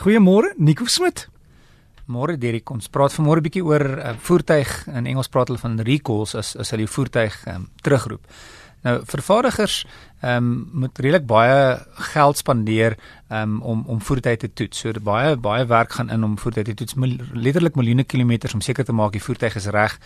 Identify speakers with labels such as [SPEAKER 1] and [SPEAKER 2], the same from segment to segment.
[SPEAKER 1] Goeiemôre, Nico Smit.
[SPEAKER 2] Môre Derek, ons praat vanmôre 'n bietjie oor uh, voertuig in Engels praat hulle van recalls as as hulle die voertuig um, terugroep. Nou vervaardigers ehm um, moet redelik baie geld spandeer um, om om voertuie te toets. So baie baie werk gaan in om voertuie te toets, letterlik miljoene kilometers om seker te maak die voertuig is reg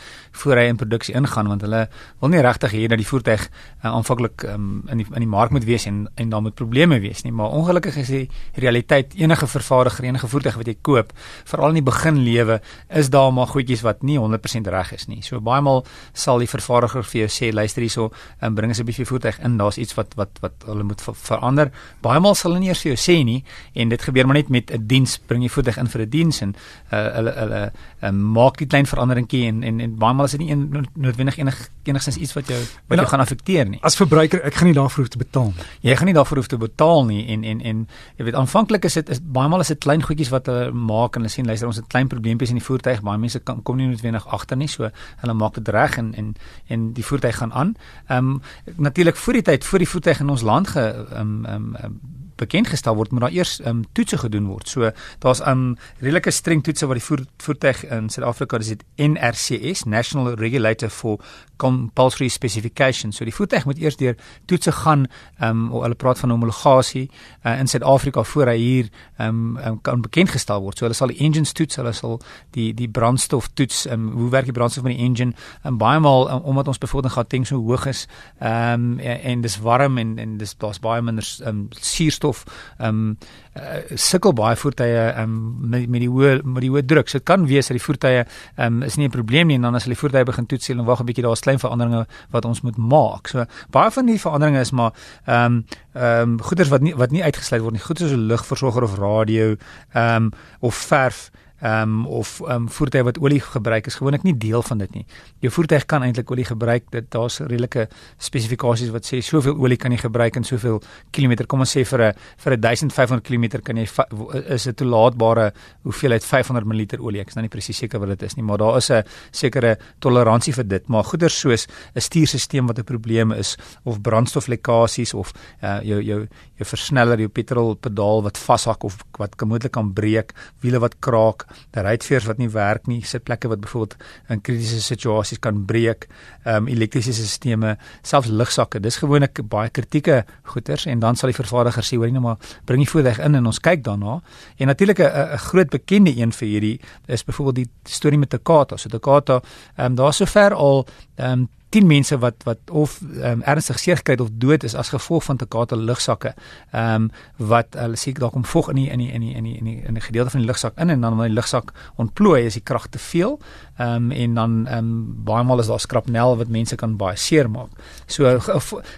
[SPEAKER 2] voor hy in produksie ingaan want hulle wil nie regtig hê dat die voertuig uh, aanvanklik um, in die in die mark moet wees en en daar moet probleme wees nie. Maar ongelukkig is die realiteit enige vervaardiger, enige voertuig wat jy koop, veral in die begin lewe, is daar maar goedjies wat nie 100% reg is nie. So baie maal sal die vervaardiger vir jou sê, luister hierso, um, bring asseblief die voertuig in, daar's iets wat wat wat wat hulle moet ver verander. Baie maal sal hulle nie eers vir jou sê nie en dit gebeur maar net met 'n diens, bring jy voertuig in vir 'n diens en uh, hulle hulle uh, maak die klein veranderingkie en en, en baie maal is dit nie een, noodwendig enig enigstens iets wat jou wat jou gaan affekteer nie.
[SPEAKER 1] As verbruiker, ek gaan nie daarvoor hoef te betaal nie.
[SPEAKER 2] Jy gaan nie daarvoor hoef te betaal nie en en en jy weet aanvanklik is dit is baie maal is dit klein goedjies wat hulle maak en hulle sien luister ons het klein probleempies in die voertuig, baie mense kan kom nie noodwendig agter nie, so hulle maak dit reg en en en die voertuig gaan aan. Ehm um, natuurlik voor die tyd voor die voertuig in ons land ge um, ehm um, bekend gestel word moet daar eers ehm um, toetse gedoen word. So daar's 'n um, redelike streng toetse wat die voer, voertuig in Suid-Afrika dis dit NRCS National Regulator for Compulsory Specifications. So die voertuig moet eers deur toetse gaan ehm um, hulle praat van homologasie uh, in Suid-Afrika voor hy hier ehm um, um, kan bekend gestel word. So hulle sal die engines toets, hulle sal die die brandstof toets, ehm um, hoe werk die brandstof van die engine? En um, baie maal um, omdat ons byvoorbeeld in Gauteng so hoog is ehm um, en, en dis warm en en dis daar's baie minder ehm um, suurstof ehm um, uh, sukkel baie voertuie um, met met die hoë met die hoë druk. So dit kan wees dat die voertuie um, is nie 'n probleem nie en dan as hulle voertuie begin toets en wag 'n bietjie daar's klein veranderinge wat ons moet maak. So baie van die veranderinge is maar ehm um, ehm um, goeders wat nie wat nie uitgesluit word nie. Goed soos 'n lugversorger of radio ehm um, of verf ehm um, of ehm um, voertuie wat olie gebruik is gewoonlik nie deel van dit nie. Jou voertuig kan eintlik olie gebruik. Dit daar's redelike spesifikasies wat sê soveel olie kan jy gebruik in soveel kilometer. Kom ons sê vir 'n vir 'n 1500 km kan jy is 'n toelaatbare hoeveelheid 500 ml olie. Ek is nou nie presies seker wat dit is nie, maar daar is 'n sekere toleransie vir dit. Maar goeder soos 'n stuurstelsel wat 'n probleem is of brandstoflekkasies of uh, jou jou jou versneller, jou petrolpedaal wat vashak of wat moontlik kan breek, wiele wat kraak, ruitveers wat nie werk nie, sitplekke wat byvoorbeeld in kritiese situasies kan breek, ehm um, elektriese stelsels, selfs lugsakke. Dis gewoonlik baie kritieke goeters en dan sal die vervaardiger sê hoor jy nou maar bring die voertuig in en ons kyk daarna. En natuurlik 'n groot bekende een vir hierdie is byvoorbeeld die storie met Takata. So Takata, ehm um, daar's sover al ehm um, 10 mense wat wat of um, ernstig seer gekry het of dood is as gevolg van Takata lugsakke. Ehm um, wat hulle sê daar kom vog in die in die in die in die in die in 'n gedeelte van die lugsak in en dan wanneer die lugsak ontplooi is die krag te veel. Ehm um, en dan ehm um, baie maal is daar skrapnel wat mense kan baie seer maak. So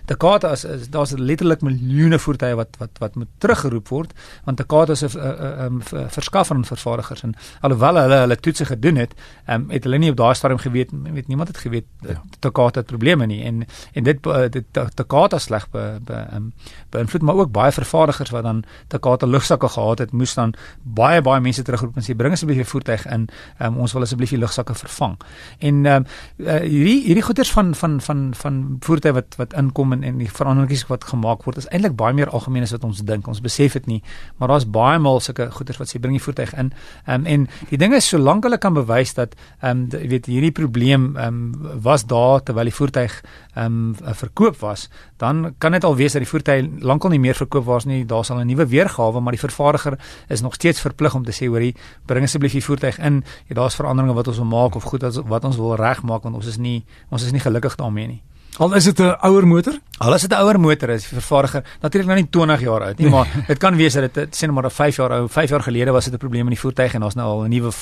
[SPEAKER 2] Takata is, is daar's letterlik miljoene voertuie wat wat wat moet teruggeroep word want Takata is 'n 'n verskaffer en vervaardigers en alhoewel hulle hulle toetse gedoen het, ehm um, het hulle nie op daai stadium geweet weet niemand het geweet ja. Takata Takata het probleme nie. En en dit dit Takata sleg be, be, um, beïnvloed maar ook baie vervaardigers wat dan Takata lugsakke gehad het moes dan baie baie mense terugroep en sê bring asseblief die voertuig in. Um, ons wil asseblief die lugsakke vervang. En um, uh, hierdie hierdie goeders van van van van voertuie wat wat inkom en en die veranderings wat gemaak word is eintlik baie meer algemeen as wat ons dink. Ons besef dit nie maar daar's baie maal sulke goeders wat sê bring die voertuig in. Um, en die ding is solank hulle kan bewys dat ehm um, jy weet hierdie probleem ehm um, was daar te terwyl die voertuig ehm um, verkoop was, dan kan dit al wees dat die voertuig lankal nie meer verkoop was nie. Daar sal 'n nuwe weergawe, maar die vervaardiger is nog steeds verplig om te sê hoorie, bring asseblief die voertuig in. Ja, daar's veranderinge wat ons wil maak of goed wat ons wil regmaak want ons is nie ons is nie gelukkig daarmee nie.
[SPEAKER 1] Al is dit 'n ouer motor?
[SPEAKER 2] Al is dit 'n ouer motor, is die vervaardiger natuurlik nou nie 20 jaar oud nie, maar dit kan wees dat dit sê net maar 5 jaar oud, 5 jaar gelede was dit 'n probleem in die voertuig en daar's nou al 'n nuwe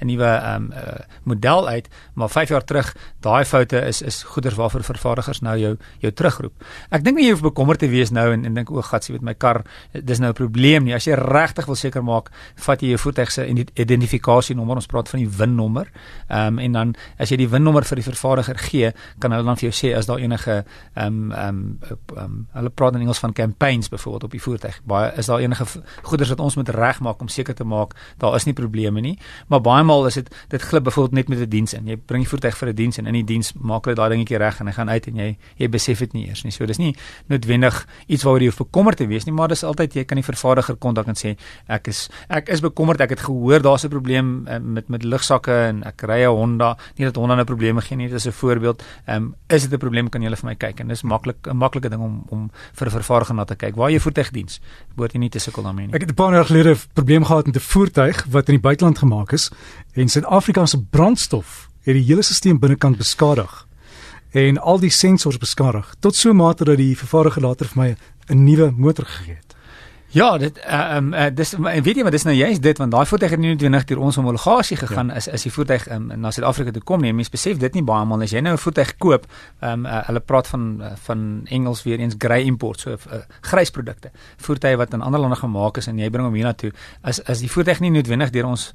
[SPEAKER 2] 'n nuwe ehm um, uh, model uit, maar 5 jaar terug, daai foute is is goeders waarvoor vervaardigers nou jou jou terugroep. Ek dink nie jy hoef bekommerd te wees nou en en dink o, gatsie met my kar, dis nou 'n probleem nie. As jy regtig wil seker maak, vat jy jou voertuig se identifikasienommer, ons praat van die VIN nommer. Ehm um, en dan as jy die VIN nommer vir die vervaardiger gee, kan hulle dan vir jou sê as daar enige ehm um, ehm um, um, hulle praat in Engels van campaigns byvoorbeeld op die voertuig. Baie is daar enige goeders wat ons moet regmaak om seker te maak daar is nie probleme nie. Maar baie maal is dit dit glip byvoorbeeld net met 'n die diens in. Jy bring die voertuig vir 'n diens en in die diens maak hulle daai dingetjie reg en hy gaan uit en jy jy besef dit nie eers nie. So dis nie noodwendig iets waaroor jy hoef bekommerd te wees nie, maar dis altyd jy kan die vervaardiger kontak en sê ek is ek is bekommerd, ek het gehoor daar's 'n probleem uh, met met lugsakke en ek ry 'n Honda. Nie dat Honda 'n probleem gee nie, dit is 'n voorbeeld. Ehm um, is dit 'n probleem kan jy hulle vir my kyk en dis maklik 'n maklike ding om om vir 'n vervaardiger na te kyk. Waar jy voertuigdiens, behoort jy nie te sukkel daarmee nie.
[SPEAKER 1] Ek het 'n paar jaar gelede 'n probleem gehad met 'n voertuig wat in die buiteland gemaak is en Suid-Afrika se brandstof het die hele stelsel binnekant beskadig en al die sensors beskadig tot so mate dat die vervaardiger later vir my 'n nuwe motor gegee het.
[SPEAKER 2] Ja, dit ehm uh, uh, dis weet jy maar dis nou juist dit want daai voertuig het nie noodwendig deur ons homologasie gegaan ja. is is die voertuig um, na Suid-Afrika toe kom nie. Mense besef dit nie baie maal as jy nou 'n voertuig koop, ehm um, uh, hulle praat van uh, van Engels weer eens grey import, so uh, grys produkte. Voertuie wat in ander lande gemaak is en jy bring hom hiernatoe. As as die voertuig nie noodwendig deur ons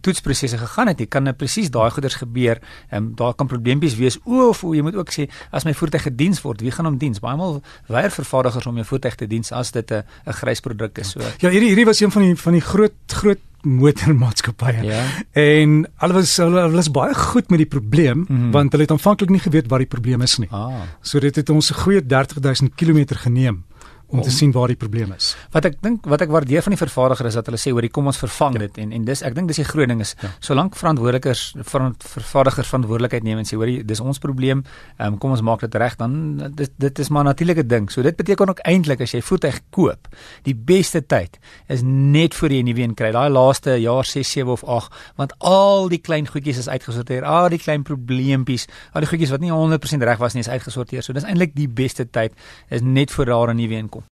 [SPEAKER 2] toetsprosesse gegaan het nie, kan dit presies daai goeders gebeur. Ehm um, daar kan probleempies wees. O, of jy moet ook sê as my voertuig gediens word, wie gaan hom diens? Baie maal weier vervaardigers om jou voertuig te diens as dit 'n 'n grys produk produk is so.
[SPEAKER 1] Ja, hierdie hierdie was een van die van die groot groot motormaatskappye. Ja. En hulle was hulle was baie goed met die probleem mm -hmm. want hulle het aanvanklik nie geweet wat die probleem is nie. Ah. So dit het ons 'n goeie 30000 km geneem om, om te sien waar die probleem is.
[SPEAKER 2] Wat ek dink wat ek waardeer van die vervaardiger is dat hulle sê hoor, kom ons vervang ja. dit en en dis ek dink dis die groot ding is ja. solank verantwoordelikers van vervaardigers verantwoordelikheid neem en sê hoor, dis ons probleem, um, kom ons maak dit reg dan dit dit is maar 'n natuurlike ding. So dit beteken ook eintlik as jy voertuig koop, die beste tyd is net voor jy 'n nuwe een kry. Daai laaste jaar 6, 7 of 8, want al die klein goedjies is uitgesorteer, al die klein probleempies, al die goedjies wat nie 100% reg was nie is uitgesorteer. So dis eintlik die beste tyd is net voor daar 'n nuwe een